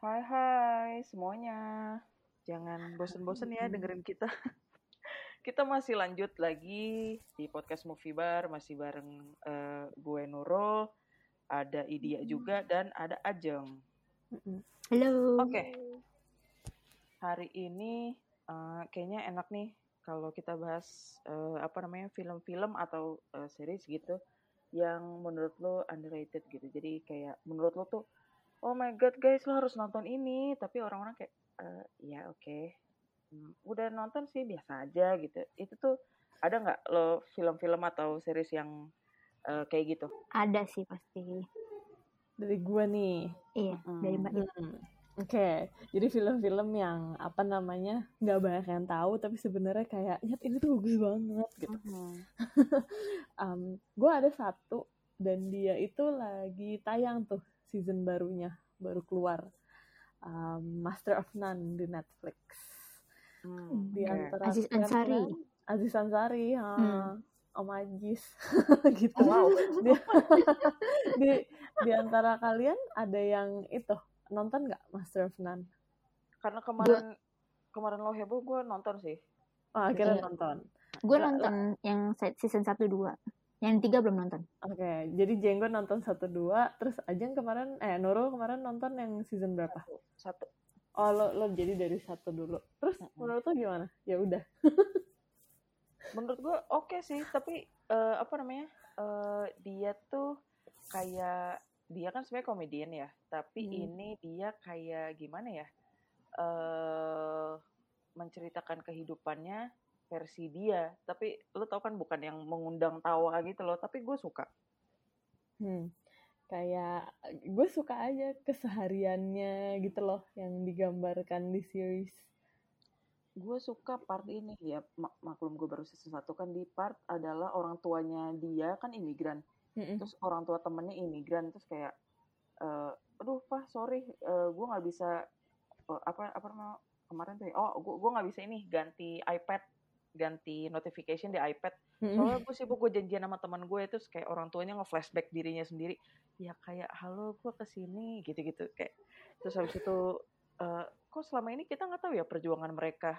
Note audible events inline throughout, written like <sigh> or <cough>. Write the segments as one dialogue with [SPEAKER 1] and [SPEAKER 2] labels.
[SPEAKER 1] Hai hai semuanya. Jangan bosen-bosen ya dengerin kita. <laughs> kita masih lanjut lagi di podcast Movie Bar masih bareng uh, gue Nurul, ada Idia juga dan ada Ajeng.
[SPEAKER 2] Halo.
[SPEAKER 1] Oke. Okay. Hari ini uh, kayaknya enak nih kalau kita bahas uh, apa namanya film-film atau uh, series gitu yang menurut lo underrated gitu. Jadi kayak menurut lo tuh oh my god guys lo harus nonton ini tapi orang-orang kayak uh, ya oke okay. hmm, udah nonton sih biasa aja gitu itu tuh ada nggak lo film-film atau series yang uh, kayak gitu
[SPEAKER 2] ada sih pasti
[SPEAKER 3] dari gua nih
[SPEAKER 2] iya hmm. dari mbak
[SPEAKER 3] hmm. Oke, okay. jadi film-film yang apa namanya nggak banyak yang tahu, tapi sebenarnya kayak nyet ini tuh bagus banget gitu. Mm-hmm. <laughs> um, gue ada satu dan dia itu lagi tayang tuh season barunya baru keluar um, Master of None di Netflix.
[SPEAKER 2] Hmm, di antara Aziz Ansari.
[SPEAKER 3] Aziz Ansari ha, hmm. Om Ajis <laughs> gitu. Wow. Di, di di antara kalian ada yang itu nonton nggak Master of None?
[SPEAKER 1] Karena kemarin gua... kemarin lo heboh gue nonton sih.
[SPEAKER 3] Oh, akhirnya iya. nonton.
[SPEAKER 2] Gue nonton yang season satu dua yang tiga belum nonton.
[SPEAKER 3] Oke, okay, jadi Jenggo nonton satu dua, terus Ajeng kemarin, eh Nurul kemarin nonton yang season berapa?
[SPEAKER 1] Satu.
[SPEAKER 3] Oh lo lo jadi dari satu dulu. Terus mm -hmm. menurut lo gimana? Ya udah. <laughs>
[SPEAKER 1] menurut gue oke okay sih, tapi uh, apa namanya? Uh, dia tuh kayak dia kan sebenarnya komedian ya, tapi hmm. ini dia kayak gimana ya? Uh, menceritakan kehidupannya versi dia. Tapi lo tau kan bukan yang mengundang tawa gitu loh tapi gue suka.
[SPEAKER 3] Hmm. Kayak gue suka aja kesehariannya gitu loh yang digambarkan di series.
[SPEAKER 1] Gue suka part ini. Ya mak maklum gue baru season satu kan di part adalah orang tuanya dia kan imigran. Mm -mm. terus orang tua temennya imigran terus kayak uh, aduh pak sorry uh, gue nggak bisa uh, apa apa namanya kemarin tuh ya, oh gue gue nggak bisa ini ganti iPad ganti notification di iPad. Soalnya gue sibuk gue janjian sama teman gue itu kayak orang tuanya nge-flashback dirinya sendiri. Ya kayak halo gue ke sini gitu-gitu kayak terus habis itu uh, kok selama ini kita nggak tahu ya perjuangan mereka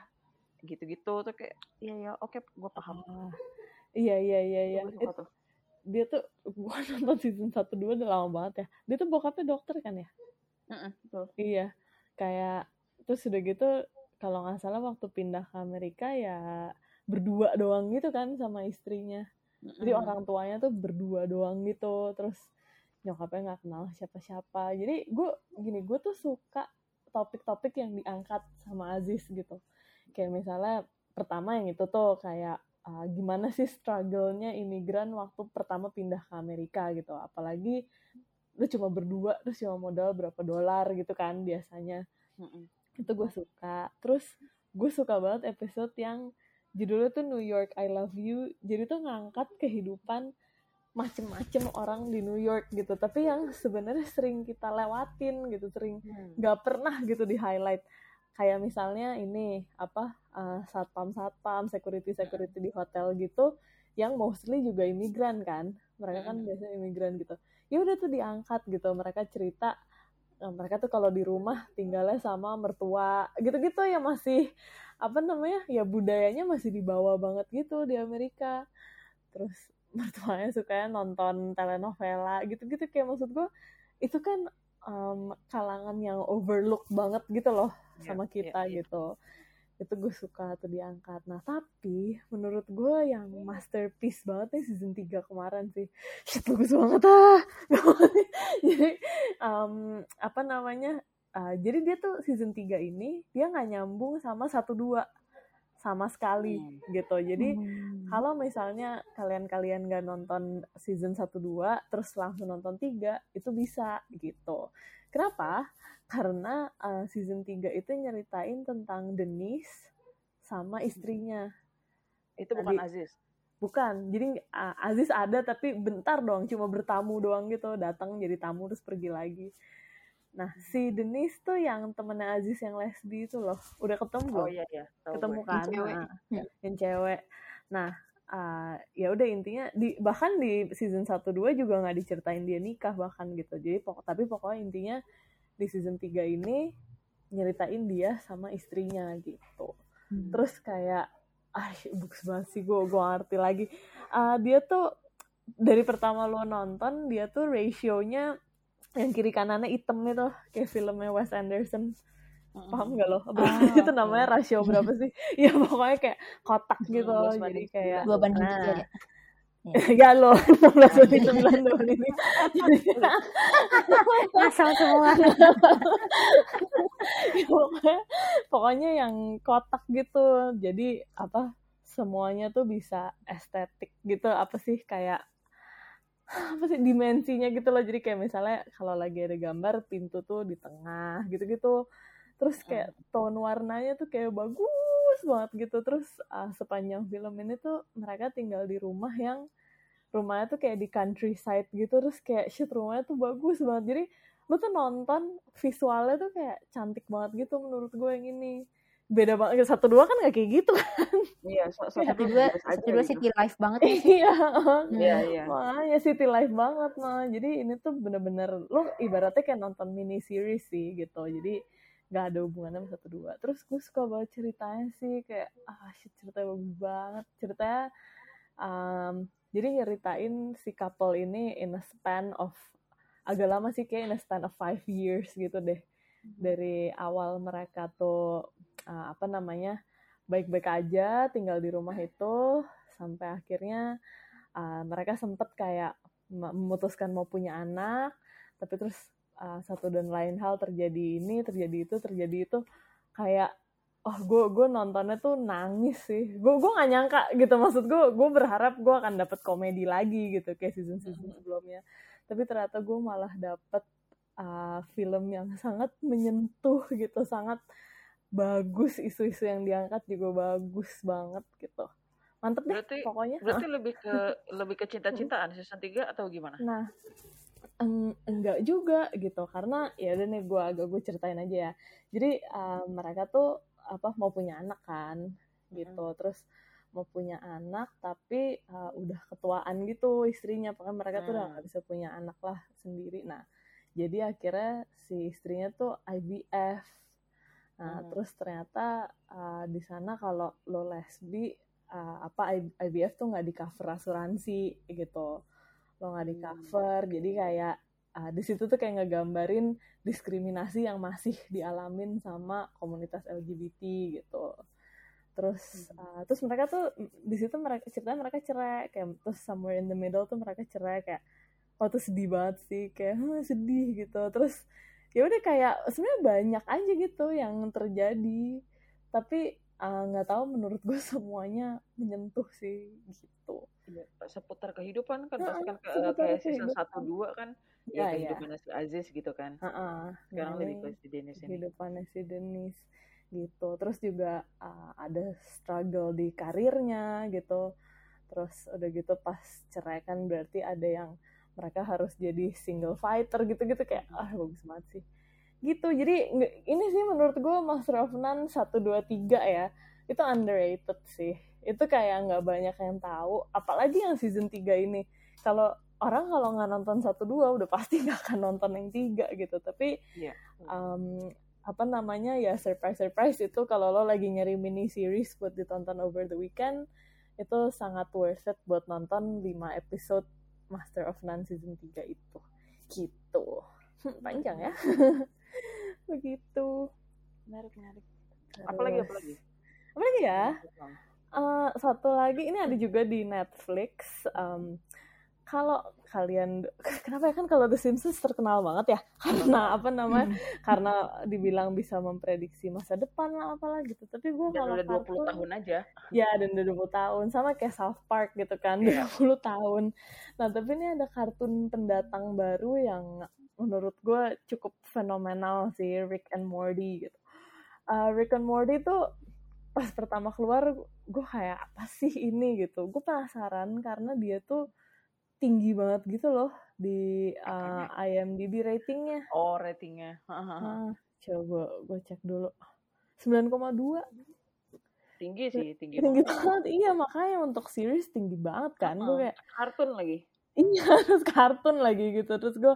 [SPEAKER 1] gitu-gitu tuh kayak iya ya oke okay, gue paham.
[SPEAKER 3] Ah, iya iya iya iya. It, dia tuh <laughs> gue nonton season satu dua udah lama banget ya. Dia tuh bokapnya dokter kan ya?
[SPEAKER 1] Uh -uh, betul.
[SPEAKER 3] Iya kayak terus udah gitu kalau nggak salah waktu pindah ke Amerika ya berdua doang gitu kan sama istrinya. Jadi orang tuanya tuh berdua doang gitu. Terus nyokapnya nggak kenal siapa-siapa. Jadi gue gini gue tuh suka topik-topik yang diangkat sama Aziz gitu. Kayak misalnya pertama yang itu tuh kayak uh, gimana sih struggle-nya imigran waktu pertama pindah ke Amerika gitu. Apalagi lu cuma berdua terus cuma modal berapa dolar gitu kan biasanya. Itu gue suka. Terus gue suka banget episode yang judulnya tuh New York I Love You jadi tuh ngangkat kehidupan macem-macem orang di New York gitu tapi yang sebenarnya sering kita lewatin gitu sering hmm. nggak hmm. pernah gitu di highlight kayak misalnya ini apa uh, satpam satpam security security di hotel gitu yang mostly juga imigran kan mereka kan hmm. biasanya imigran gitu ya udah tuh diangkat gitu mereka cerita nah, mereka tuh kalau di rumah tinggalnya sama mertua gitu-gitu ya masih apa namanya ya budayanya masih dibawa banget gitu di Amerika. Terus <laughs> mertuanya suka nonton telenovela gitu-gitu kayak maksud gue itu kan um, kalangan yang overlook banget gitu loh yeah, sama iya, kita yeah, yeah. gitu. Itu gue suka tuh diangkat. Nah tapi menurut gue yang masterpiece banget nih season 3 kemarin sih. Shit bagus banget ah. <laughs> Jadi um, apa namanya uh, jadi dia tuh season 3 ini dia nggak nyambung sama satu dua sama sekali hmm. gitu. Jadi hmm. kalau misalnya kalian-kalian nggak nonton season 1 2 terus langsung nonton 3 itu bisa gitu. Kenapa? Karena uh, season 3 itu nyeritain tentang Denise sama istrinya.
[SPEAKER 1] Itu bukan Tadi, Aziz.
[SPEAKER 3] Bukan. Jadi uh, Aziz ada tapi bentar doang, cuma bertamu doang gitu, datang jadi tamu terus pergi lagi. Nah, si Denise tuh yang temennya Aziz yang lesbi itu loh. Udah ketemu belum?
[SPEAKER 1] Oh iya iya.
[SPEAKER 3] ketemu
[SPEAKER 1] gue.
[SPEAKER 3] kan? Yang cewek. Nah, yang cewek. Nah, uh, ya udah intinya di bahkan di season 1 2 juga nggak diceritain dia nikah bahkan gitu. Jadi pokok tapi pokoknya intinya di season 3 ini nyeritain dia sama istrinya gitu hmm. terus kayak ah bagus banget sih gue gue ngerti lagi uh, dia tuh dari pertama lo nonton dia tuh rasionya yang kiri kanannya hitam itu kayak filmnya Wes Anderson paham gak lo? Ah, <laughs> itu namanya rasio berapa sih? <laughs> ya pokoknya kayak kotak gitu loh. Jadi kayak
[SPEAKER 2] dua banding nah, tiga. <laughs>
[SPEAKER 3] Ya lo 16 banding 9 dong ini.
[SPEAKER 2] Asal semua.
[SPEAKER 3] ya, pokoknya, pokoknya yang kotak gitu. Jadi apa semuanya tuh bisa estetik gitu apa sih kayak apa sih dimensinya gitu loh. Jadi kayak misalnya kalau lagi ada gambar pintu tuh di tengah gitu-gitu. Terus kayak tone warnanya tuh kayak bagus banget gitu. Terus uh, sepanjang film ini tuh mereka tinggal di rumah yang rumahnya tuh kayak di countryside gitu. Terus kayak shit rumahnya tuh bagus banget. Jadi lu tuh nonton visualnya tuh kayak cantik banget gitu menurut gue yang ini beda banget satu dua kan gak kayak gitu kan.
[SPEAKER 1] Iya satu
[SPEAKER 2] dua satu dua city gitu. life banget
[SPEAKER 3] ya. Iya
[SPEAKER 1] iya iya.
[SPEAKER 3] Makanya city life banget mah jadi ini tuh bener-bener lo ibaratnya kayak nonton mini series sih gitu. Jadi nggak ada hubungannya sama satu dua. Terus gue suka banget ceritanya sih kayak ah shit ceritanya bagus banget. Ceritanya um, jadi nyeritain si couple ini in a span of agak lama sih kayak in a span of five years gitu deh. Dari awal mereka tuh uh, apa namanya baik-baik aja tinggal di rumah itu sampai akhirnya uh, mereka sempet kayak memutuskan mau punya anak tapi terus uh, satu dan lain hal terjadi ini terjadi itu terjadi itu kayak oh gue gue nontonnya tuh nangis sih. Gue gue gak nyangka gitu. Maksud gue gue berharap gue akan dapet komedi lagi gitu kayak season season sebelumnya. Tapi ternyata gue malah dapet uh, film yang sangat menyentuh gitu sangat bagus isu-isu yang diangkat juga bagus banget gitu. Mantep deh
[SPEAKER 1] berarti,
[SPEAKER 3] pokoknya.
[SPEAKER 1] berarti <laughs> lebih ke lebih ke cinta-cintaan season 3 atau gimana?
[SPEAKER 3] Nah eng enggak juga gitu. Karena ya udah nih gue agak gue ceritain aja ya. Jadi uh, mereka tuh apa mau punya anak kan gitu. Hmm. terus mau punya anak tapi uh, udah ketuaan gitu istrinya. Pokoknya mereka hmm. tuh udah gak bisa punya anak lah sendiri. Nah jadi akhirnya si istrinya tuh IVF nah hmm. terus ternyata uh, di sana kalau lo lesbi uh, apa IVF tuh nggak di cover asuransi gitu lo nggak di cover hmm. jadi kayak uh, di situ tuh kayak ngegambarin diskriminasi yang masih dialamin sama komunitas LGBT gitu terus uh, terus mereka tuh di situ mereka ceritanya mereka cerai kayak terus somewhere in the middle tuh mereka cerai kayak oh tuh sedih banget sih kayak sedih gitu terus ya udah kayak sebenarnya banyak aja gitu yang terjadi. Tapi ah, nggak uh, tahu menurut gue <laughs> semuanya menyentuh sih gitu.
[SPEAKER 1] Ya, seputar kehidupan kan nah, kan ke, kayak season satu dua kan ya, ya kehidupan ya. si Aziz gitu kan. Uh -uh. sekarang nah, lebih ke si Dennis
[SPEAKER 3] ini kehidupannya si Dennis gitu. Terus juga uh, ada struggle di karirnya gitu. Terus udah gitu pas cerai kan berarti ada yang mereka harus jadi single fighter gitu-gitu kayak ah bagus banget sih. Gitu jadi ini sih menurut gue Master of None satu dua tiga ya itu underrated sih. Itu kayak nggak banyak yang tahu apalagi yang season 3 ini. Kalau orang kalau nggak nonton satu dua udah pasti nggak akan nonton yang tiga gitu. Tapi yeah. um, apa namanya ya surprise surprise itu kalau lo lagi nyari mini series buat ditonton over the weekend itu sangat worth it buat nonton 5 episode Master of None season 3 itu. Gitu. <laughs> Panjang ya. <laughs> Begitu.
[SPEAKER 1] Menarik menarik. Apalagi apalagi?
[SPEAKER 3] Apalagi ya? Uh, satu lagi ini ada juga di Netflix um, kalau kalian <laughs> kenapa ya? Kan kalau The Simpsons terkenal banget ya. <laughs> Karena apa namanya? Hmm. <laughs> karena dibilang bisa memprediksi masa depan lah apalah gitu. Tapi gue
[SPEAKER 1] kalau udah 20 kartun, tahun aja.
[SPEAKER 3] Ya dan udah 20 tahun. Sama kayak South Park gitu kan yeah. 20 tahun. Nah tapi ini ada kartun pendatang baru yang menurut gue cukup fenomenal sih Rick and Morty gitu. Uh, Rick and Morty tuh pas pertama keluar gue kayak apa sih ini? gitu. Gue penasaran karena dia tuh tinggi banget gitu loh di uh, IMDb ratingnya.
[SPEAKER 1] Oh ratingnya. Nah,
[SPEAKER 3] coba gue cek dulu. 9,2.
[SPEAKER 1] Tinggi sih, tinggi,
[SPEAKER 3] tinggi banget. banget. <laughs> Iya makanya untuk series tinggi banget kan. Uh -huh. Gue kayak
[SPEAKER 1] kartun lagi.
[SPEAKER 3] Iya <laughs> terus kartun lagi gitu terus gue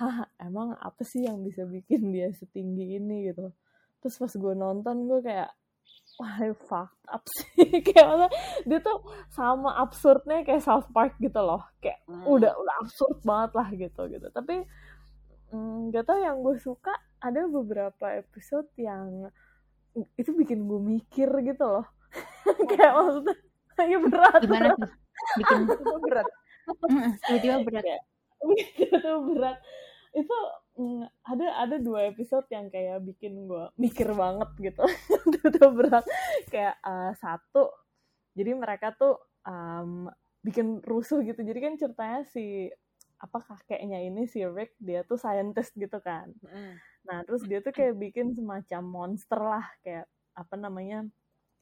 [SPEAKER 3] hah emang apa sih yang bisa bikin dia setinggi ini gitu terus pas gue nonton gue kayak wah fucked up sih. <laughs> Kayak mana dia tuh sama absurdnya kayak South Park gitu loh. Kayak hmm. udah udah absurd banget lah gitu gitu. Tapi mm, gak tau yang gue suka ada beberapa episode yang itu bikin gue mikir gitu loh. <laughs> Kayak maksudnya ya berat
[SPEAKER 2] gimana sih bikin <laughs>
[SPEAKER 1] berat.
[SPEAKER 2] Tiba-tiba berat.
[SPEAKER 3] Itu berat itu mm, ada ada dua episode yang kayak bikin gue mikir banget gitu. <laughs> Itu berat. Kayak uh, satu jadi mereka tuh um, bikin rusuh gitu. Jadi kan ceritanya si apa kakeknya ini si Rick dia tuh scientist gitu kan. Mm. nah terus dia tuh kayak bikin semacam monster lah. Kayak apa namanya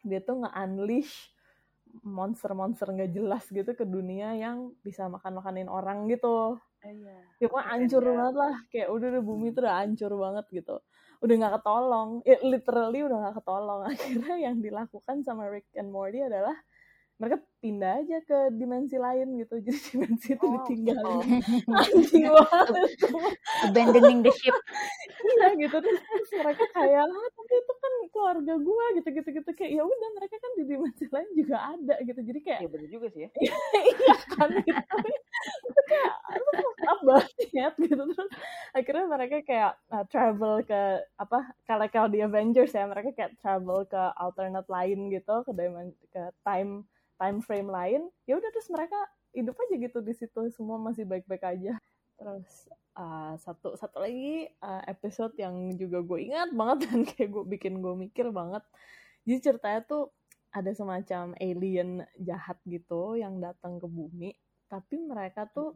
[SPEAKER 3] dia tuh nge-unleash monster-monster nggak jelas gitu ke dunia yang bisa makan-makanin orang gitu.
[SPEAKER 1] Iya.
[SPEAKER 3] Ya pokoknya hancur ya. banget lah. Kayak udah udah bumi tuh udah hancur banget gitu. Udah nggak ketolong. Ya, literally udah nggak ketolong. <laughs> Akhirnya yang dilakukan sama Rick and Morty adalah mereka pindah aja ke dimensi lain gitu. <laughs> Jadi dimensi itu oh, ditinggalin. <laughs>
[SPEAKER 2] oh. abandoning the ship. <laughs>
[SPEAKER 3] Iya gitu. Terus mereka kayak ah tapi itu kan keluarga gua gitu gitu gitu. Kayak ya udah mereka kan di dimensi lain juga ada gitu. Jadi kayak
[SPEAKER 1] iya benar juga sih ya.
[SPEAKER 3] Iya kan gitu. Itu kayak apa banget gitu. Terus akhirnya mereka kayak uh, travel ke apa kalau kalau di Avengers ya mereka kayak travel ke alternate lain gitu ke dimensi ke time time frame lain ya udah terus mereka hidup aja gitu di situ semua masih baik-baik aja. Terus uh, satu satu lagi uh, episode yang juga gue ingat banget <laughs> dan kayak gue bikin gue mikir banget. Jadi ceritanya tuh ada semacam alien jahat gitu yang datang ke bumi tapi mereka tuh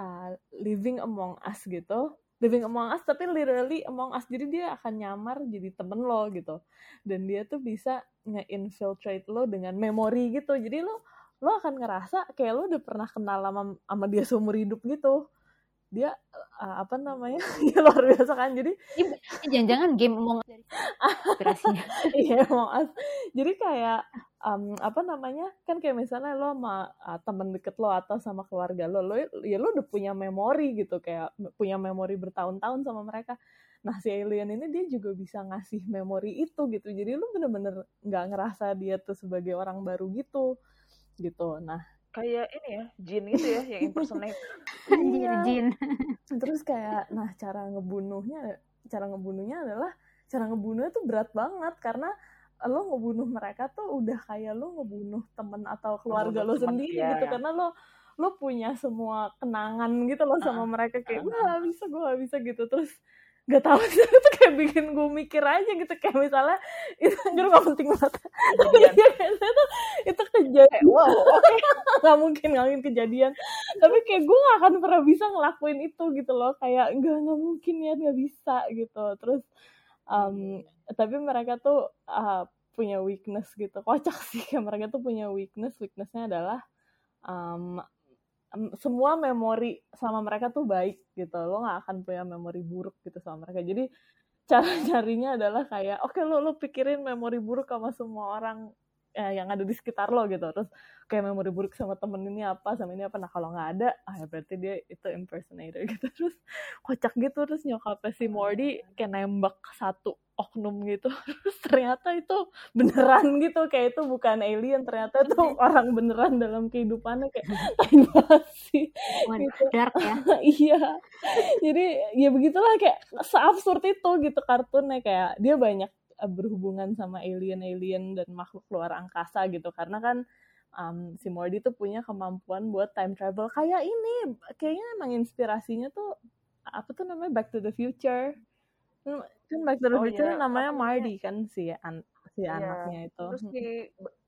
[SPEAKER 3] uh, living among us gitu living among us tapi literally among us. Jadi dia akan nyamar jadi temen lo gitu. Dan dia tuh bisa nge-infiltrate lo dengan memori gitu. Jadi lo lo akan ngerasa kayak lo udah pernah kenal sama sama dia seumur hidup gitu dia uh, apa namanya <laughs> ya luar biasa kan. Jadi
[SPEAKER 2] jangan-jangan game Us <laughs>
[SPEAKER 3] iya Us. Jadi kayak um, apa namanya kan kayak misalnya lo sama uh, temen deket lo atau sama keluarga lo lo ya lo udah punya memori gitu kayak punya memori bertahun-tahun sama mereka. Nah si alien ini dia juga bisa ngasih memori itu gitu. Jadi lo bener-bener nggak ngerasa dia tuh sebagai orang baru gitu gitu. Nah
[SPEAKER 1] kayak ini ya jin itu ya yang impersonate <laughs>
[SPEAKER 2] iya. jin <laughs>
[SPEAKER 3] terus kayak nah cara ngebunuhnya cara ngebunuhnya adalah cara ngebunuhnya tuh berat banget karena lo ngebunuh mereka tuh udah kayak lo ngebunuh temen atau keluarga lo sendiri ya, gitu ya. karena lo lo punya semua kenangan gitu loh sama uh, mereka kayak gue gak bisa gue gak bisa gitu terus gak tahu <laughs> sih itu kayak bikin gue mikir aja gitu. Kayak misalnya itu anjir gak penting banget. <laughs> Iya itu itu kejadian. Wow okay. <laughs> gak mungkin gak mungkin kejadian. Tapi kayak gue gak akan pernah bisa ngelakuin itu gitu loh. Kayak gak nggak mungkin ya gak bisa gitu. Terus um, tapi mereka tuh uh, punya weakness gitu. Kocak sih kayak mereka tuh punya weakness. Weaknessnya adalah um, semua memori sama mereka tuh baik gitu. Lo nggak akan punya memori buruk gitu sama mereka. Jadi <laughs> cara carinya adalah kayak oke okay, lo lo pikirin memori buruk sama semua orang eh, yang ada di sekitar lo gitu. Terus kayak memori buruk sama temen ini apa sama ini apa. Nah kalau nggak ada ah ya berarti dia itu impersonator <laughs> gitu. Terus kocak gitu. Terus nyokapnya si Morty kayak nembak satu oknum gitu. <laughs> Terus ternyata itu beneran gitu kayak itu bukan alien ternyata itu orang beneran dalam kehidupannya kayak sih?
[SPEAKER 2] Gitu. dark ya. <laughs>
[SPEAKER 3] Iya. Jadi ya begitulah kayak seabsurd itu gitu kartunnya kayak dia banyak Eh, berhubungan sama alien-alien dan makhluk luar angkasa gitu. Karena kan um, si Morty tuh punya kemampuan buat time travel kayak ini. Kayaknya emang inspirasinya tuh apa tuh namanya Back to the Future kan Back to the oh, iya. namanya Marty kan si an si iya. anaknya itu
[SPEAKER 1] terus si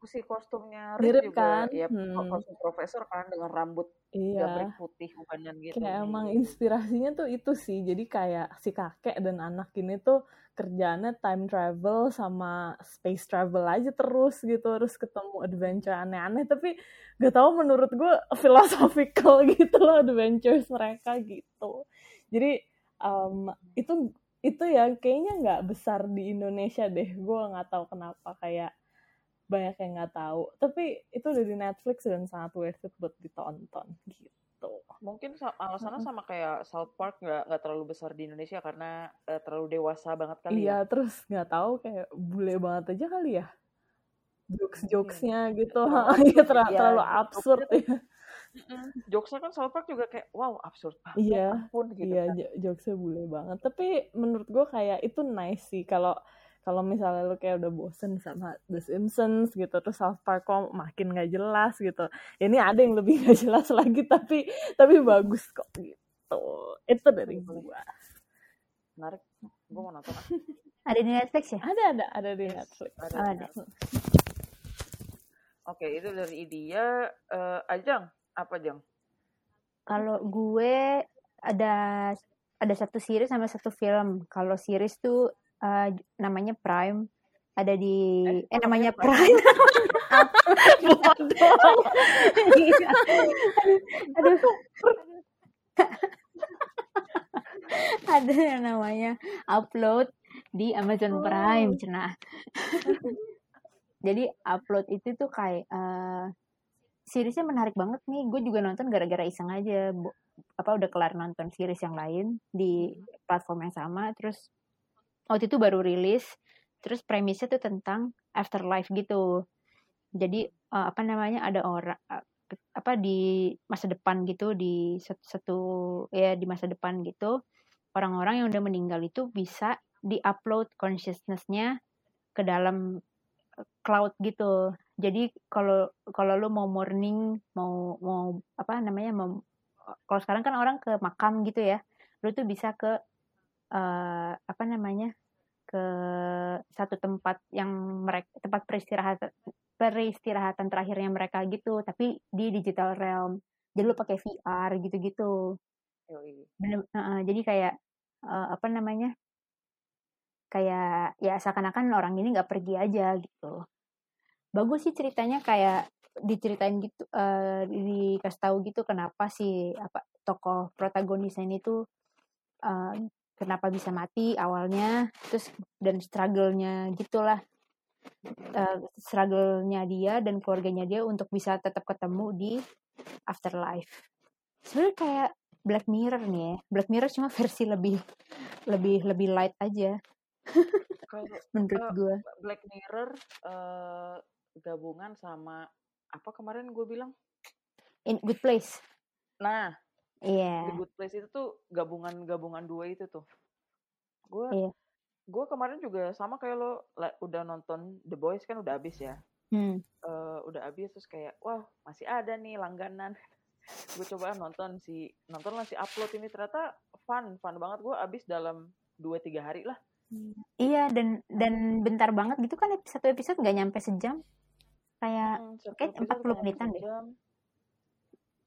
[SPEAKER 1] si kostumnya
[SPEAKER 3] mirip kan
[SPEAKER 1] ya hmm. kostum profesor kan dengan rambut iya. putih bukan gitu
[SPEAKER 3] kayak emang inspirasinya tuh itu sih jadi kayak si kakek dan anak ini tuh kerjaannya time travel sama space travel aja terus gitu terus ketemu adventure aneh-aneh tapi gak tau menurut gue philosophical <laughs> gitu loh adventures mereka gitu jadi um, itu itu ya kayaknya nggak besar di Indonesia deh gue nggak tahu kenapa kayak banyak yang nggak tahu tapi itu udah di Netflix dan sangat worth it buat ditonton gitu gitu.
[SPEAKER 1] Mungkin alasannya sama kayak South Park nggak nggak terlalu besar di Indonesia karena uh, terlalu dewasa banget kali
[SPEAKER 3] iya,
[SPEAKER 1] ya.
[SPEAKER 3] terus nggak tahu kayak bule banget aja kali ya. Jokes-jokesnya hmm. gitu,
[SPEAKER 1] iya <laughs>
[SPEAKER 3] terlalu, ya, terlalu absurd ya.
[SPEAKER 1] Jokesnya kan South Park juga kayak wow absurd
[SPEAKER 3] banget. Iya, ampun gitu. Iya, kan. jokesnya bule banget. Tapi menurut gue kayak itu nice sih kalau kalau misalnya lu kayak udah bosen sama The Simpsons gitu terus South Park kok makin gak jelas gitu. Ini ada yang lebih <laughs> gak jelas lagi tapi tapi bagus kok gitu. Itu dari gua.
[SPEAKER 1] Menarik. Gua mau nonton. <laughs>
[SPEAKER 2] Ada di Netflix ya?
[SPEAKER 3] Ada ada ada di Netflix.
[SPEAKER 2] Ada, oh, ada.
[SPEAKER 1] oke itu dari dia uh, Ajang apa Jang
[SPEAKER 2] kalau gue ada ada satu series sama satu film kalau series tuh uh, namanya Prime ada di eh, eh namanya Prime. aduh, ada yang namanya upload di Amazon Prime, oh. cenah. Jadi upload itu tuh kayak uh, seriesnya menarik banget nih. Gue juga nonton gara-gara iseng aja. Apa udah kelar nonton series yang lain di platform yang sama, terus waktu itu baru rilis. Terus premisnya tuh tentang afterlife gitu. Jadi uh, apa namanya ada orang uh, apa di masa depan gitu di satu, satu ya di masa depan gitu. Orang-orang yang udah meninggal itu bisa di-upload consciousnessnya ke dalam eh, cloud gitu jadi kalau kalau lu mau morning mau mau apa namanya mau kalau sekarang kan orang ke makam gitu ya lu tuh bisa ke uh, apa namanya ke satu tempat yang mereka tempat peristirahatan peristirahatan terakhirnya mereka gitu tapi di digital realm. Jadi lu pakai VR gitu-gitu. Bener, uh, jadi kayak uh, apa namanya kayak ya seakan-akan orang ini nggak pergi aja gitu bagus sih ceritanya kayak diceritain gitu uh, dikasih tahu gitu kenapa sih apa tokoh protagonisnya ini tuh uh, kenapa bisa mati awalnya terus dan struggle-nya gitulah. Uh, struggle-nya dia dan keluarganya dia untuk bisa tetap ketemu di afterlife. Sebenarnya kayak Black Mirror nih ya. Black Mirror cuma <laughs> versi lebih lebih lebih light aja. <laughs> Menurut gue
[SPEAKER 1] Black Mirror uh, gabungan sama apa kemarin gue bilang
[SPEAKER 2] In Good Place
[SPEAKER 1] nah
[SPEAKER 2] Iya.
[SPEAKER 1] The Good Place itu tuh gabungan-gabungan dua itu tuh. Gue yeah. gue kemarin juga sama kayak lo udah nonton The Boys kan udah abis ya. Hmm. Uh, udah abis terus kayak wah masih ada nih langganan. <laughs> gue coba nonton si nonton lah si upload ini ternyata fun fun banget gue abis dalam dua tiga hari lah.
[SPEAKER 2] Iya dan dan bentar banget gitu kan satu episode nggak nyampe sejam kayak hmm, kayak empat puluh menitan deh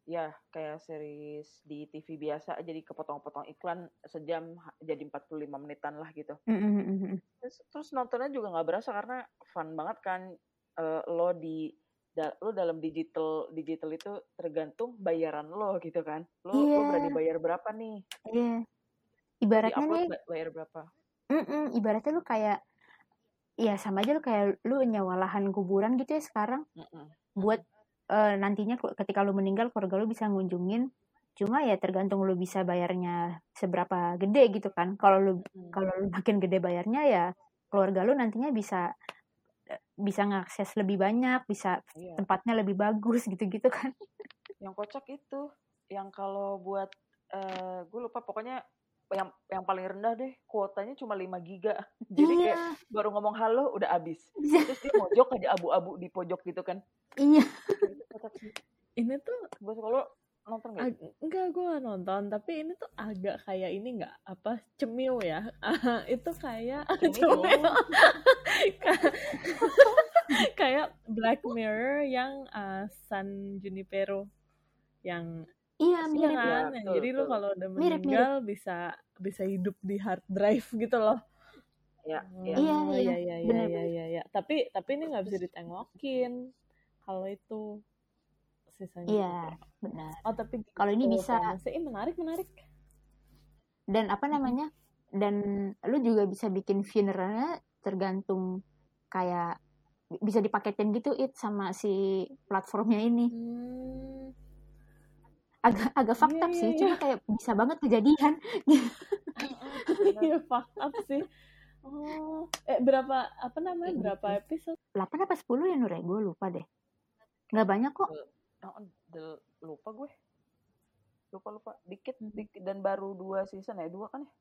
[SPEAKER 1] ya kayak series di TV biasa jadi kepotong-potong iklan sejam jadi 45 menitan lah gitu. Mm-hmm. Terus, terus nontonnya juga nggak berasa karena fun banget kan uh, lo di da, lo dalam digital digital itu tergantung bayaran lo gitu kan. Lo yeah. lo iya. berani bayar berapa nih?
[SPEAKER 2] Iya. Yeah. Ibaratnya nih
[SPEAKER 1] bayar berapa?
[SPEAKER 2] Mm-mm, ibaratnya lo kayak ya sama aja lo kayak lo nyawa lahan kuburan gitu ya sekarang. Mm-mm. Buat uh, nantinya ketika lu meninggal keluarga lu bisa ngunjungin cuma ya tergantung lu bisa bayarnya seberapa gede gitu kan kalau lu hmm. kalau lu makin gede bayarnya ya keluarga lu nantinya bisa eh, bisa ngakses lebih banyak bisa iya. tempatnya lebih bagus <laughs> gitu-gitu kan
[SPEAKER 1] yang kocak itu yang kalau buat uh, gue lupa pokoknya yang yang paling rendah deh kuotanya cuma 5 giga. <laughs> Jadi iya. kayak baru ngomong halo udah abis iya. terus dia mojok aja abu-abu di pojok gitu kan.
[SPEAKER 2] Iya.
[SPEAKER 3] Ini tuh
[SPEAKER 1] gue kalau nonton gak?
[SPEAKER 3] enggak gue gak nonton. Tapi ini tuh agak kayak ini nggak apa cemil ya. <laughs> Itu kayak cemil <laughs> kayak Black Mirror yang uh, San Junipero. Yang
[SPEAKER 2] Iya, mirip
[SPEAKER 3] kan? Ya, Jadi lu kalau udah meninggal mirip, mirip. bisa bisa hidup di hard drive gitu loh.
[SPEAKER 1] Ya,
[SPEAKER 2] ya. Iya,
[SPEAKER 3] oh, iya, iya, iya, iya, iya, iya. Tapi tapi ini nggak bisa ditengokin kalau itu sisanya.
[SPEAKER 2] Iya, gitu. benar.
[SPEAKER 3] Oh, tapi
[SPEAKER 2] kalau ini bisa.
[SPEAKER 3] Sih menarik, menarik.
[SPEAKER 2] Dan apa namanya? Dan lu juga bisa bikin funeralnya tergantung kayak bisa dipaketin gitu it sama si platformnya ini. Hmm agak agak fucked up
[SPEAKER 3] Iya,
[SPEAKER 2] sih
[SPEAKER 3] iya,
[SPEAKER 2] cuma kayak bisa banget kejadian <laughs>
[SPEAKER 3] Iya, fucked up sih. Oh, eh berapa apa namanya?
[SPEAKER 2] Kayak
[SPEAKER 3] Berapa
[SPEAKER 2] gitu.
[SPEAKER 3] episode?
[SPEAKER 2] 8 apa 10 ya Nur ya gue lupa deh nggak banyak kok
[SPEAKER 1] Oh, lupa gue. Lupa lupa dikit dikit dan baru dua season ya dua kan ya?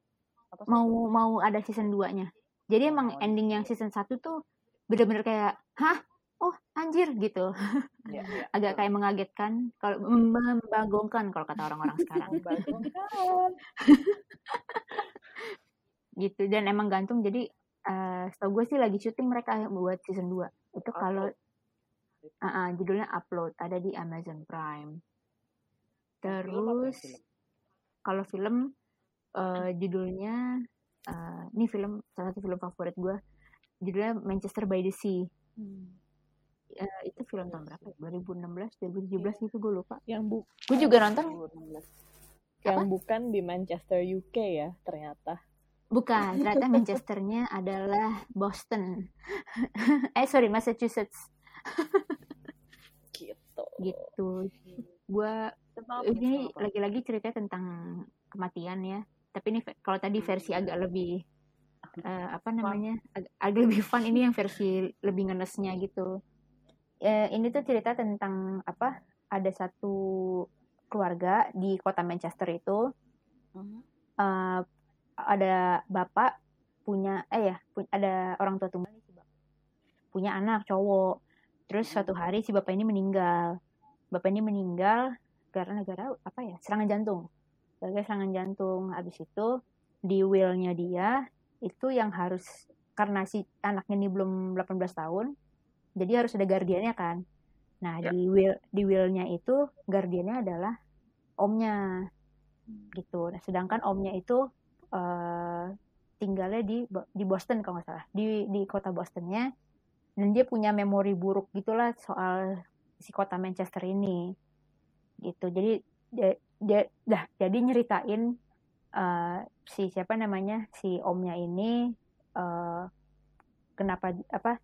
[SPEAKER 1] Apa
[SPEAKER 2] mau mau ada season 2 nya jadi emang
[SPEAKER 1] Oh,
[SPEAKER 2] ending yang season 1 tuh bener-bener kayak hah oh anjir gitu.
[SPEAKER 1] Iya, iya, <laughs>
[SPEAKER 2] agak
[SPEAKER 1] betul.
[SPEAKER 2] kayak mengagetkan kalau membagongkan kalau kata orang-orang sekarang. <laughs> Gitu dan emang gantung. Jadi eh setahu gue sih lagi syuting mereka buat season 2 itu kalau Ah, ah, judulnya upload ada di Amazon Prime.
[SPEAKER 1] Ya,
[SPEAKER 2] terus kalau film eh, judulnya eh, ini film salah satu film favorit gue judulnya Manchester by the Sea.
[SPEAKER 3] Hmm.
[SPEAKER 2] Eh, itu film tahun berapa ya? 2016 2017 gitu gue lupa
[SPEAKER 3] Yang bu
[SPEAKER 2] gue juga nonton
[SPEAKER 1] 2016.
[SPEAKER 3] yang bukan di Manchester UK ya ternyata.
[SPEAKER 2] bukan <laughs> ternyata Manchesternya adalah Boston <laughs> eh sorry Massachusetts
[SPEAKER 3] Gitu.
[SPEAKER 2] gitu gue
[SPEAKER 1] apa nih?
[SPEAKER 2] ini
[SPEAKER 1] apa?
[SPEAKER 2] lagi-lagi ceritanya tentang kematian ya tapi ini kalau tadi versi agak lebih eh, apa namanya ag- agak lebih fun ini yang versi lebih ngenesnya gitu Eh, ini tuh cerita tentang apa ada satu keluarga di kota Manchester itu
[SPEAKER 1] Mhm.
[SPEAKER 2] eh, ada bapak punya eh ya ada orang tua tunggal punya anak cowok. Terus suatu hari si bapak ini meninggal. Bapak ini meninggal karena negara apa ya serangan jantung. Gara serangan jantung. Habis itu di willnya dia itu yang harus karena si anaknya ini belum 18 tahun jadi harus ada guardiannya kan. Nah
[SPEAKER 1] Ya.
[SPEAKER 2] di will di willnya itu guardiannya adalah omnya gitu. Nah sedangkan omnya itu eh, tinggalnya di di Boston kalau nggak salah. Di di kota Bostonnya. Dan dia punya memori buruk gitulah soal si kota Manchester ini. Gitu. Jadi dia, dia dah jadi nyeritain eh, si siapa namanya si omnya ini eh, kenapa apa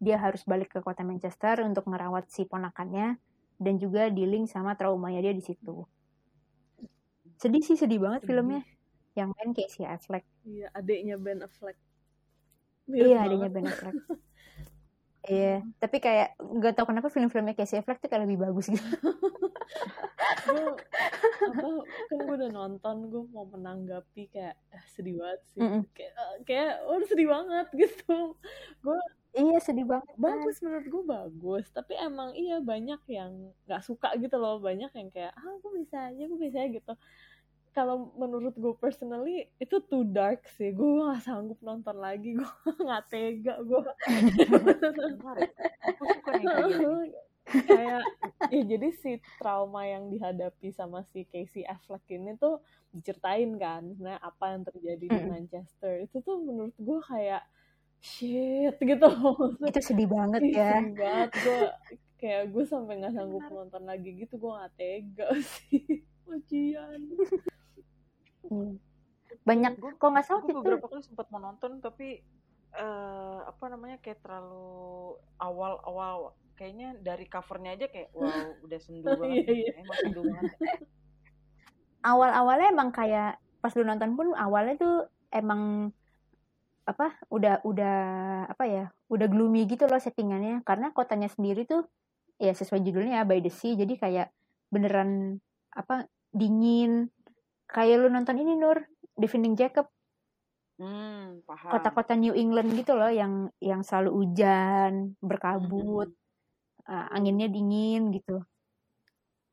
[SPEAKER 2] dia harus balik ke kota Manchester untuk ngerawat si ponakannya dan juga dealing sama traumanya dia di situ sedih sih sedih banget
[SPEAKER 3] Sedih.
[SPEAKER 2] filmnya yang main Casey Affleck
[SPEAKER 3] Iya, adiknya Ben Affleck. Mirip
[SPEAKER 2] iya
[SPEAKER 3] banget.
[SPEAKER 2] adanya Ben Affleck <laughs> iya tapi kayak nggak tahu kenapa film-filmnya Casey Affleck tuh kayak lebih bagus gitu
[SPEAKER 3] gue apa kan gue udah nonton gue mau menanggapi kayak eh, sedih banget sih
[SPEAKER 2] Mm-mm.
[SPEAKER 3] kayak eh, kayak oh sedih banget <laughs> gitu gue
[SPEAKER 2] iya sedih banget kan.
[SPEAKER 3] bagus menurut gue bagus tapi emang iya banyak yang nggak suka gitu loh banyak yang kayak ah gue bisa aja gue bisa aja gitu kalau menurut gue personally itu too dark sih gue nggak sanggup nonton lagi <laughs> gue nggak tega gue
[SPEAKER 1] Menarik. Aku suka nih kayak
[SPEAKER 3] ya jadi si trauma yang dihadapi sama si Casey Affleck ini tuh diceritain kan sebenarnya apa yang terjadi di. Manchester itu tuh menurut gue kayak shit gitu.
[SPEAKER 2] Itu sedih banget ya.
[SPEAKER 3] sedih banget. Gue kayak gue sampai nggak sanggup nonton lagi gitu gue nggak tega <laughs> sih. Ujian
[SPEAKER 2] Hmm. banyak
[SPEAKER 1] Gue-
[SPEAKER 2] kok nggak salah
[SPEAKER 1] gue beberapa kali sempat mau nonton tapi eh apa namanya kayak terlalu awal-awal kayaknya dari covernya aja kayak wow <laughs> udah sendu
[SPEAKER 3] Iya,
[SPEAKER 1] banget
[SPEAKER 3] iya.
[SPEAKER 1] emang sendu banget.
[SPEAKER 2] Awal-awalnya emang kayak pas lu nonton pun awalnya tuh emang apa udah udah apa ya udah gloomy gitu loh settingannya. Karena kotanya sendiri tuh ya sesuai judulnya ya by the sea. Jadi kayak beneran apa dingin. Kayak lu nonton ini Nur Defending Jacob.
[SPEAKER 1] Hmm paham.
[SPEAKER 2] Kota-kota New England gitu loh yang yang selalu hujan berkabut uh, anginnya dingin gitu.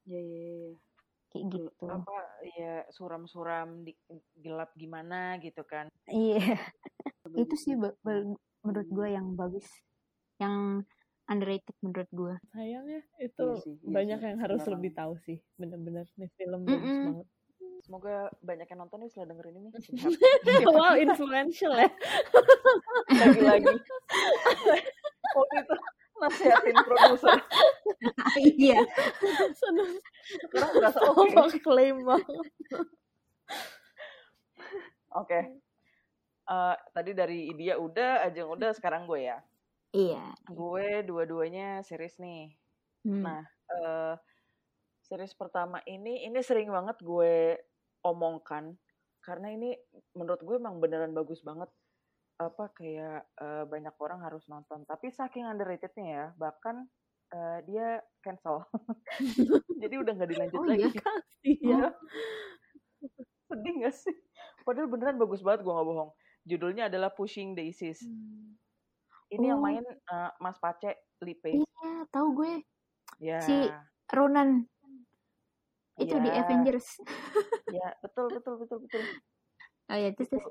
[SPEAKER 1] Ya ya ya
[SPEAKER 2] kayak gitu.
[SPEAKER 1] apa ya suram-suram di, gelap gimana gitu kan.
[SPEAKER 2] Iya. Itu sih ba- ba- menurut gue yang bagus yang underrated menurut gue
[SPEAKER 3] sayang ya itu
[SPEAKER 1] Iya sih, iya
[SPEAKER 3] banyak
[SPEAKER 1] sih,
[SPEAKER 3] yang harus
[SPEAKER 1] beneran.
[SPEAKER 3] lebih tahu sih bener-bener nih film bagus
[SPEAKER 2] Mm-mm.
[SPEAKER 3] banget.
[SPEAKER 1] Semoga banyak yang nonton nih setelah dengerin ini. <laughs>
[SPEAKER 3] Wow influential ya.
[SPEAKER 1] Lagi-lagi. Waktu <laughs> itu nasihatin produser.
[SPEAKER 2] Iya.
[SPEAKER 3] Seneng.
[SPEAKER 1] Sekarang berasa oke.
[SPEAKER 3] Sama klaim banget?
[SPEAKER 1] Oke. Eh, tadi dari Idia udah Ajeng udah sekarang gue ya?
[SPEAKER 2] Iya.
[SPEAKER 1] Gue dua-duanya series nih.
[SPEAKER 2] Hmm.
[SPEAKER 1] Nah, eh, series pertama ini ini sering banget gue omongkan. Karena ini menurut gue emang beneran bagus banget apa kayak uh, banyak orang harus nonton. Tapi saking underratednya ya bahkan uh, dia cancel. <laughs> Jadi udah nggak dilanjut oh, lagi. iya, iya. Oh. sedih gak sih? Padahal beneran bagus banget gue nggak bohong. Judulnya adalah Pushing Daisies hmm. ini oh. yang main uh, Mas Pace Lipe
[SPEAKER 2] iya tahu gue. Ya si Ronan. Itu ya. di Avengers.
[SPEAKER 1] Ya betul betul betul betul.
[SPEAKER 2] Oh ya terus, terus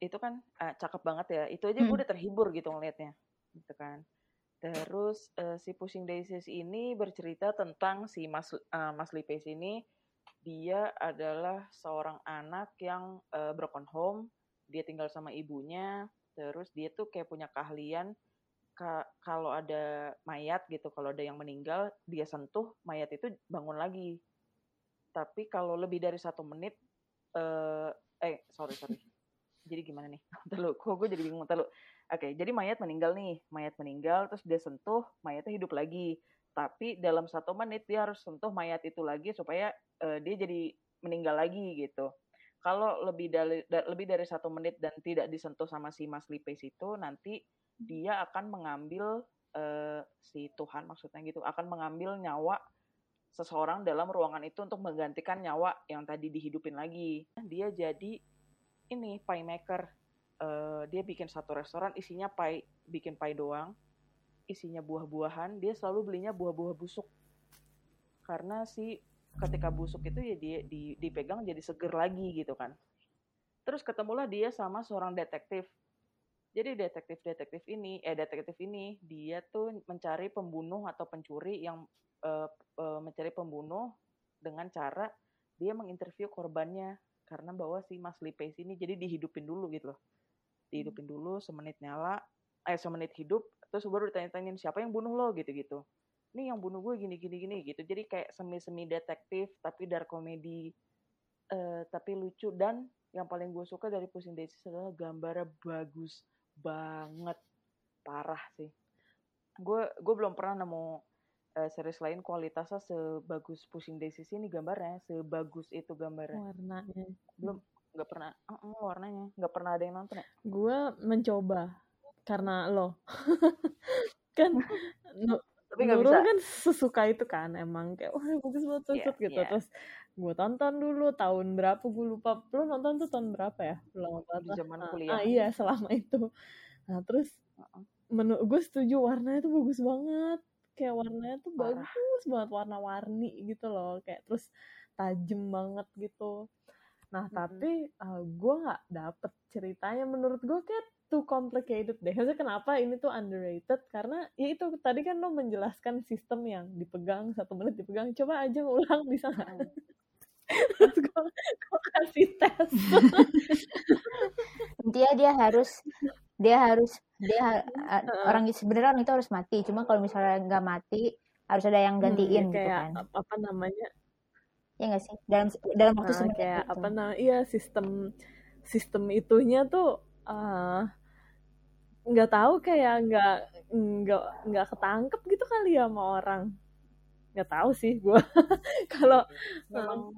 [SPEAKER 1] itu kan uh, cakep banget ya. Itu aja hmm. gue udah terhibur gitu ngelihatnya gitu kan. Terus uh, si Pushing Daisies ini bercerita tentang si Mas uh, Mas Lipes ini dia adalah seorang anak yang uh, broken home. Dia tinggal sama ibunya. Terus dia tuh kayak punya keahlian. Ka kalau ada mayat gitu kalau ada yang meninggal dia sentuh mayat itu bangun lagi. Tapi kalau lebih dari satu menit uh, eh sorry sorry jadi gimana nih? <laughs> Terlalu, kok gue jadi bingung terlalu. Oke, jadi mayat meninggal nih, mayat meninggal, terus dia sentuh, mayatnya hidup lagi. Tapi dalam satu menit dia harus sentuh mayat itu lagi supaya uh, dia jadi meninggal lagi gitu. Kalau lebih dari da, lebih dari satu menit dan tidak disentuh sama si Mas Lipes itu, nanti dia akan mengambil uh, si Tuhan maksudnya gitu, akan mengambil nyawa seseorang dalam ruangan itu untuk menggantikan nyawa yang tadi dihidupin lagi. Dia jadi ini pie maker. Uh, dia bikin satu restoran isinya pie, bikin pie doang, isinya buah-buahan. Dia selalu belinya buah-buah busuk. Karena si ketika busuk itu ya dia di, dipegang jadi seger lagi gitu kan. Terus ketemulah dia sama seorang detektif. Jadi detektif-detektif ini, eh detektif ini dia tuh mencari pembunuh atau pencuri yang uh, uh, mencari pembunuh dengan cara dia menginterview korbannya karena bahwa si Mas Lipes ini jadi dihidupin dulu gitu loh. Dihidupin hmm. dulu semenit nyala eh semenit hidup terus baru ditanya-tanyain siapa yang bunuh lo? gitu-gitu. Ini yang bunuh gue gini gini gini gitu. Jadi kayak semi semi detektif tapi dark komedi uh, tapi lucu. Dan yang paling gue suka dari Pushing Daisies adalah gambarnya bagus banget. Parah sih. Gue gue belum pernah nemu uh, series lain kualitasnya sebagus Pushing Daisies ini gambarnya sebagus itu gambarnya.
[SPEAKER 3] Warnanya.
[SPEAKER 1] Belum nggak pernah uh, uh, warnanya. Nggak pernah ada yang nonton ya?
[SPEAKER 3] Gue mencoba karena lo. <laughs> Kan no, tapi Nurul bisa. kan sesuka itu kan emang kayak wah bagus banget yeah, yeah. gitu. terus gue tonton dulu tahun berapa gue lupa. Lo nonton tuh tahun berapa ya? Lama
[SPEAKER 1] banget zaman ah, kuliah.
[SPEAKER 3] ah, iya selama itu. Nah terus uh -uh. menurut gue setuju warnanya tuh bagus banget kayak warnanya tuh Parah. bagus banget warna-warni gitu loh kayak terus tajem banget gitu nah hmm. tapi uh, gue nggak dapet ceritanya menurut gue kayak too complicated deh. Maksudnya kenapa ini tuh underrated? Karena ya itu tadi kan lo menjelaskan sistem yang dipegang satu menit dipegang. Coba aja ulang di sana. Terus gue, gue kasih tes.
[SPEAKER 2] Dia dia harus dia harus dia uh, <laughs> orang sebenarnya orang itu harus mati. Cuma kalau misalnya nggak mati harus ada yang hmm, gantiin hmm,
[SPEAKER 3] gitu
[SPEAKER 2] kan.
[SPEAKER 3] apa namanya?
[SPEAKER 2] Ya nggak sih? Dalam dalam waktu
[SPEAKER 3] nah, kayak gitu. apa namanya? Iya sistem sistem itunya tuh uh, nggak tahu kayak nggak nggak nggak ketangkep gitu kali ya sama orang. Nggak tahu sih gue <laughs> kalau
[SPEAKER 1] memang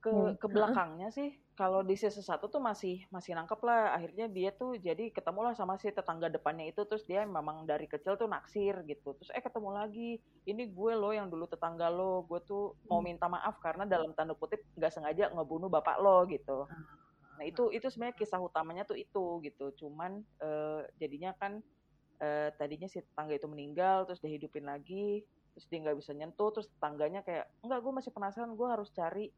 [SPEAKER 1] ke ke belakangnya sih kalau di season satu tuh masih masih nangkep lah. Akhirnya dia tuh jadi ketemu lah sama si tetangga depannya itu. Terus dia memang dari kecil tuh naksir gitu. Terus eh ketemu lagi. Ini gue lo yang dulu tetangga lo. Gue tuh mau hmm. minta maaf karena dalam tanda kutip nggak sengaja ngebunuh bapak lo gitu. Ah. nah itu itu sebenarnya kisah utamanya tuh itu gitu. Cuman uh, jadinya kan uh, tadinya si tetangga itu meninggal terus dia hidupin lagi terus dia nggak bisa nyentuh terus tetangganya kayak enggak gue masih penasaran. Gue harus cari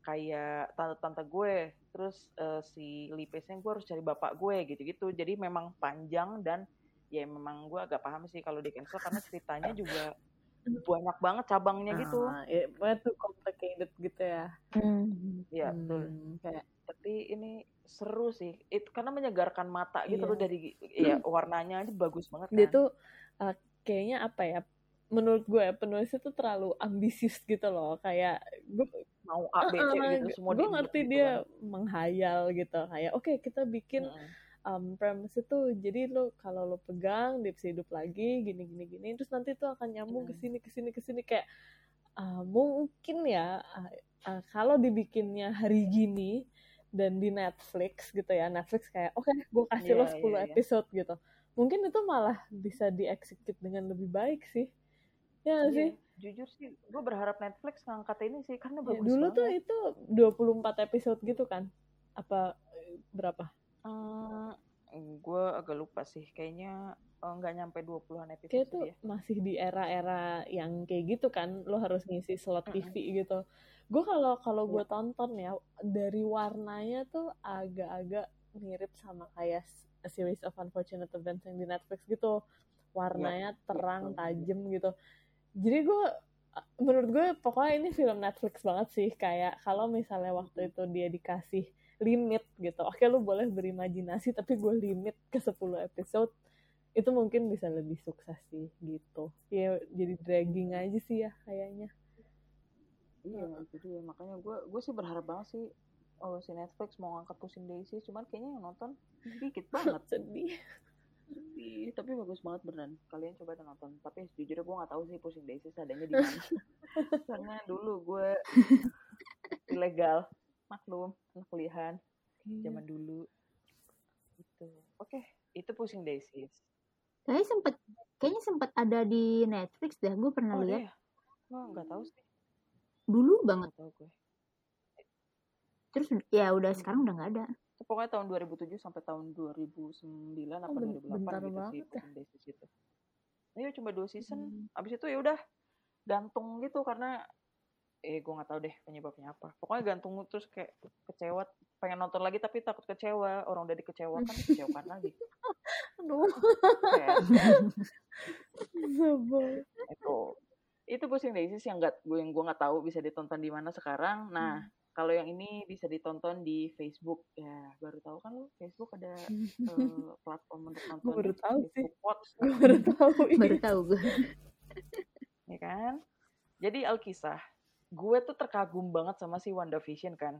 [SPEAKER 1] kayak tante-tante gue terus uh, si lipesnya gue harus cari bapak gue gitu-gitu jadi memang panjang dan ya memang gue agak paham sih kalau di cancel karena ceritanya juga <laughs> banyak banget cabangnya gitu
[SPEAKER 3] ah, ya tuh complicated gitu ya
[SPEAKER 1] hmm. ya betul hmm, kayak tapi ini seru sih itu karena menyegarkan mata gitu iya. loh dari ya warnanya aja bagus banget
[SPEAKER 3] dia kan. tuh uh, kayaknya apa ya menurut gue ya, penulisnya tuh terlalu ambisius gitu loh kayak gue
[SPEAKER 1] mau A B C uh, gitu semua
[SPEAKER 3] gue ngerti gitu dia kan. menghayal gitu kayak oke okay, kita bikin hmm. um, premise itu jadi lo kalau lo pegang dia bisa hidup lagi gini gini gini terus nanti tuh akan nyambung hmm. ke sini ke sini ke sini kayak uh, mungkin ya uh, uh, kalau dibikinnya hari gini dan di Netflix gitu ya Netflix kayak oke okay, gue kasih yeah, lo 10 yeah, yeah. episode gitu mungkin itu malah bisa dieksekut dengan lebih baik sih ya yeah, sih
[SPEAKER 1] jujur sih gue berharap Netflix ngangkat ini sih karena
[SPEAKER 3] ya, bagus dulu banget. tuh itu 24 episode gitu kan apa berapa
[SPEAKER 1] hmm, gue agak lupa sih kayaknya eh, nggak uh, nyampe 20-an episode
[SPEAKER 3] kayak tuh ya. masih di era-era yang kayak gitu kan lo harus ngisi slot TV mm -hmm. gitu gue kalau kalau gue iya. tonton ya dari warnanya tuh agak-agak mirip sama kayak A Series of Unfortunate Events yang di Netflix gitu warnanya ya, terang tajam gitu jadi gue menurut gue pokoknya ini film Netflix banget sih. Kayak kalau misalnya waktu itu dia dikasih limit gitu. Oke lu boleh berimajinasi tapi gue limit ke 10 episode. Itu mungkin bisa lebih sukses sih gitu. Ya jadi dragging aja sih ya kayaknya.
[SPEAKER 1] Iya itu dia. Makanya gue gue sih berharap banget sih oh si Netflix mau ngangkat Pushing Daisy. Cuman kayaknya yang nonton <laughs> sedikit banget.
[SPEAKER 3] Sedih
[SPEAKER 1] sedih tapi bagus banget beneran. Kalian coba nonton. Tapi sejujurnya gue nggak tahu sih Pushing Daisy adanya di mana. <laughs> Karena dulu gue <laughs> ilegal maklum anak kuliahan iya. zaman dulu. Itu oke okay. itu Pushing Daisy
[SPEAKER 2] kayaknya sempet kayaknya sempet ada di Netflix dah gue pernah oh, lihat.
[SPEAKER 1] gue nggak tahu sih.
[SPEAKER 2] Dulu banget. Terus ya udah sekarang udah nggak ada
[SPEAKER 1] pokoknya tahun 2007 sampai tahun 2009 oh, apa 2008 gitu sih ya. situ Iya cuma dua season hmm. abis itu ya udah gantung gitu karena eh gue nggak tahu deh penyebabnya apa pokoknya gantung terus kayak kecewa pengen nonton lagi tapi takut kecewa orang udah dikecewakan <laughs> kecewakan lagi aduh <laughs> itu itu Pushing Daisies yang nggak gue yang gue nggak tahu bisa ditonton di mana sekarang. Nah, hmm. Kalau yang ini bisa ditonton di Facebook ya baru tahu kan lo Facebook ada uh, <laughs> platform untuk nonton.
[SPEAKER 3] Gue <laughs> baru tahu sih.
[SPEAKER 2] Gue baru tahu. baru tahu gue.
[SPEAKER 1] ya kan? Jadi Alkisah, gue tuh terkagum banget sama si WandaVision kan.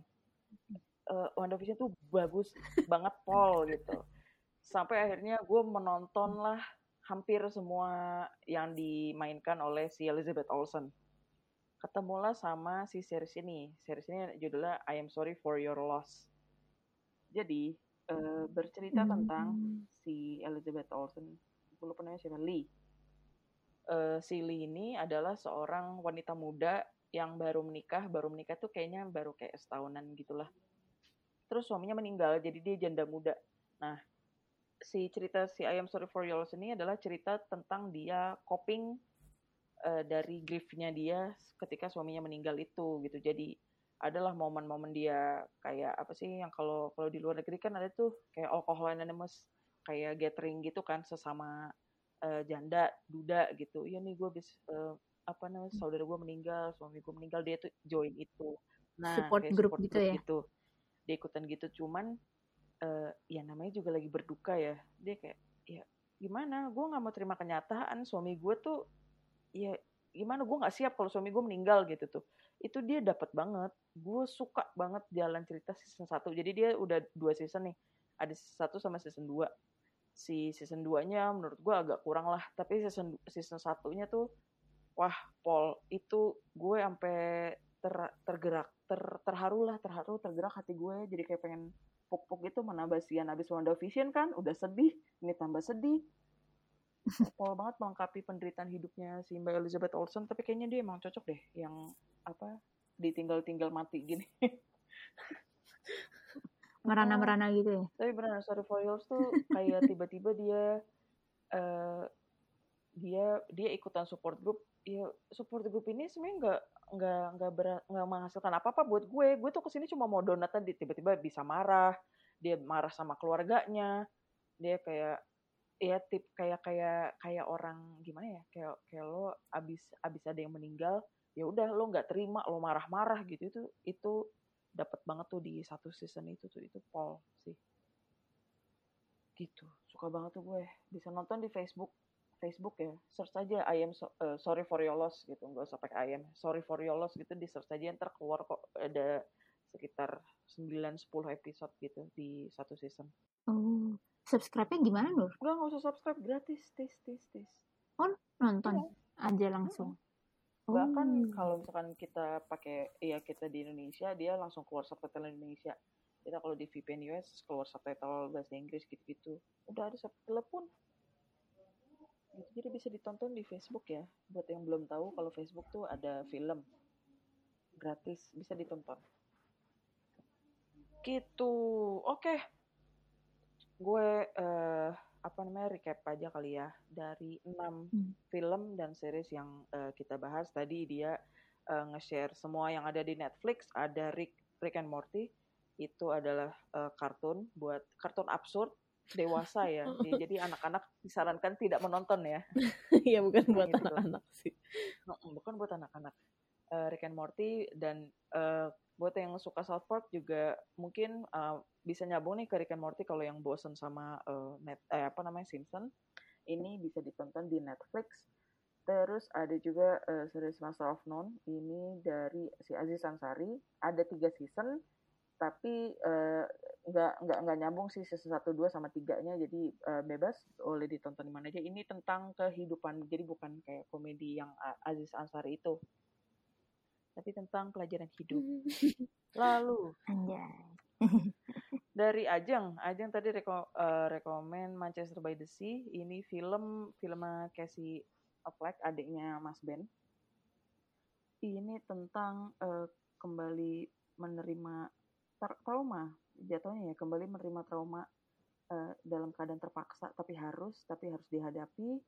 [SPEAKER 1] Uh, WandaVision tuh bagus banget <laughs> Paul gitu. Sampai akhirnya gue menonton lah hampir semua yang dimainkan oleh si Elizabeth Olsen. Ketemulah sama si series ini. Series ini judulnya I Am Sorry for Your Loss. Jadi uh, bercerita hmm. tentang si Elizabeth Olsen. Gue lupa namanya siapa Lee. Uh, si Lee ini adalah seorang wanita muda yang baru menikah. Baru menikah tuh kayaknya baru kayak setahunan gitulah. Terus suaminya meninggal, jadi dia janda muda. Nah, si cerita si I Am Sorry for Your Loss ini adalah cerita tentang dia coping uh, dari griefnya dia ketika suaminya meninggal itu gitu. Jadi adalah momen-momen dia kayak apa sih yang kalau kalau di luar negeri kan ada tuh kayak alcohol anonymous kayak gathering gitu kan sesama uh, janda duda gitu. Iya nih gue bis uh, apa namanya saudara gue meninggal, suami gue meninggal dia tuh join itu.
[SPEAKER 2] Nah, support group gitu group ya. Gitu.
[SPEAKER 1] Dia ikutan gitu cuman uh, ya namanya juga lagi berduka ya dia kayak ya gimana gue nggak mau terima kenyataan suami gue tuh ya gimana gue nggak siap kalau suami gue meninggal gitu tuh. Itu dia dapat banget. Gue suka banget jalan cerita season 1 jadi dia udah dua season nih. Ada season satu sama season 2 si season 2 nya menurut gue agak kurang lah. Tapi season season satunya tuh wah Paul itu gue sampai ter, tergerak ter, terharu lah terharu tergerak hati gue. Jadi kayak pengen puk-puk itu mana basian habis WandaVision kan udah sedih. Ini tambah sedih Paul banget melengkapi penderitaan hidupnya si Mbak Elizabeth Olsen tapi kayaknya dia emang cocok deh yang apa ditinggal-tinggal mati gini. <laughs>
[SPEAKER 2] Merana-merana gitu ya?
[SPEAKER 1] Tapi benar Sorry for Yours tuh kayak tiba-tiba dia uh, dia dia ikutan support group. Ya support group ini sebenarnya nggak nggak nggak nggak menghasilkan apa apa buat gue. Gue tuh ke sini cuma mau donat tadi tiba-tiba bisa marah dia marah sama keluarganya dia kayak ya tip kayak kayak kayak orang gimana ya kayak kayak lo abis abis ada yang meninggal ya udah lo nggak terima lo marah-marah gitu itu itu dapat banget tuh di satu season itu tuh itu Paul sih gitu suka banget tuh gue bisa nonton di Facebook Facebook ya, search aja I am so, uh, sorry for your loss gitu, nggak usah pakai I am sorry for your loss gitu, di search aja ntar keluar kok ada sekitar 9-10 episode gitu di satu season.
[SPEAKER 2] Oh, subscribe-nya gimana Nur?
[SPEAKER 1] Enggak, nggak usah subscribe, gratis, tis, tis, tis.
[SPEAKER 2] Oh, nonton ya. aja langsung.
[SPEAKER 1] bahkan oh. kalau misalkan kita pakai ya kita di Indonesia dia langsung keluar subtitle Indonesia kita kalau di VPN US keluar subtitle bahasa Inggris gitu-gitu udah ada subtitle pun gitu, jadi bisa ditonton di Facebook ya buat yang belum tahu kalau Facebook tuh ada film gratis bisa ditonton gitu oke okay. Gue uh, apa namanya recap aja kali ya. Dari enam hmm. film dan series yang uh, kita bahas tadi dia uh, nge-share semua yang ada di Netflix. Ada Rick Rick and Morty itu adalah uh, kartun buat kartun absurd dewasa ya. <laughs> Jadi anak-anak disarankan tidak menonton ya. <laughs>
[SPEAKER 3] Iya bukan buat gitu. anak-anak sih.
[SPEAKER 1] Bukan buat anak-anak. Uh, Rick and Morty dan uh, buat yang suka South Park juga mungkin uh, bisa nyambung nih ke Rick and Morty kalau yang bosen sama uh, net eh, apa namanya Simpson. Ini bisa ditonton di Netflix. Terus ada juga uh, series Master of None. Ini dari si Aziz Ansari. Ada tiga season tapi nggak uh, nggak nggak nyambung sih season satu dua sama tiganya. Jadi uh, bebas boleh ditonton di mana aja. Ini tentang kehidupan jadi bukan kayak komedi yang Aziz Ansari itu tapi tentang pelajaran hidup. <laughs> Lalu <laughs> dari Ajeng, Ajeng tadi reko, uh, rekomen Manchester by the Sea. Ini film film Casey Affleck, adiknya Mas Ben. Ini tentang uh, kembali menerima tra trauma, jatuhnya ya kembali menerima trauma uh, dalam keadaan terpaksa, tapi harus, tapi harus dihadapi.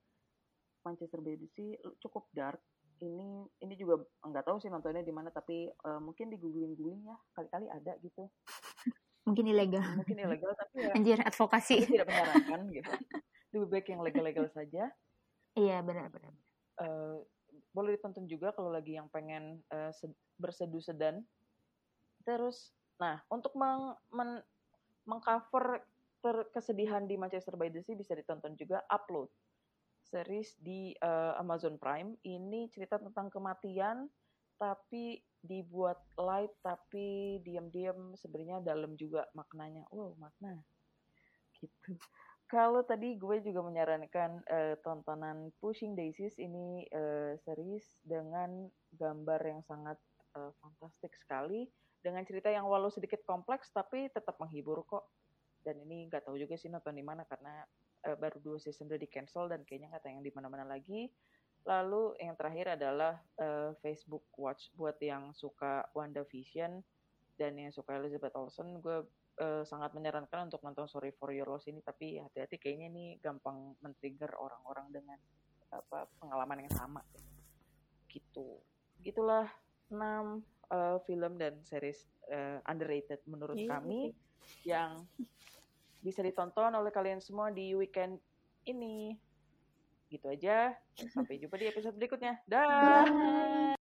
[SPEAKER 1] Manchester by the Sea cukup dark, ini ini juga nggak tahu sih nontonnya di mana tapi uh, mungkin di googling googling ya kali-kali ada gitu. <laughs>
[SPEAKER 2] Mungkin ilegal.
[SPEAKER 1] Mungkin ilegal tapi ya
[SPEAKER 2] anjir advokasi.
[SPEAKER 1] tidak menyarankan gitu. Lebih baik yang legal-legal saja.
[SPEAKER 2] Iya benar-benar uh,
[SPEAKER 1] eh, boleh ditonton juga kalau lagi yang pengen uh, berseduh sedan. Terus nah untuk meng, men, mengcover kesedihan di Manchester by the Sea bisa ditonton juga upload series di uh, Amazon Prime. Ini cerita tentang kematian, tapi dibuat light, tapi diam-diam sebenarnya dalam juga maknanya. Wow, makna. Gitu. Kalau tadi gue juga menyarankan uh, tontonan Pushing Daisies ini uh, series dengan gambar yang sangat uh, fantastik sekali dengan cerita yang walau sedikit kompleks tapi tetap menghibur kok. Dan ini nggak tahu juga sih nonton di mana karena uh, baru dua season udah di cancel dan kayaknya nggak tayang di mana-mana lagi. Lalu yang terakhir adalah uh, Facebook Watch buat yang suka WandaVision dan yang suka Elizabeth Olsen, gue uh, sangat menyarankan untuk nonton Sorry for Your Loss ini. Tapi hati-hati kayaknya ini gampang men-trigger orang-orang dengan apa pengalaman yang sama. Gitu. Gitulah 6 uh, film dan series uh, underrated menurut yeah. kami yang bisa ditonton oleh kalian semua di weekend ini. Gitu aja. Sampai jumpa di episode berikutnya. Dah.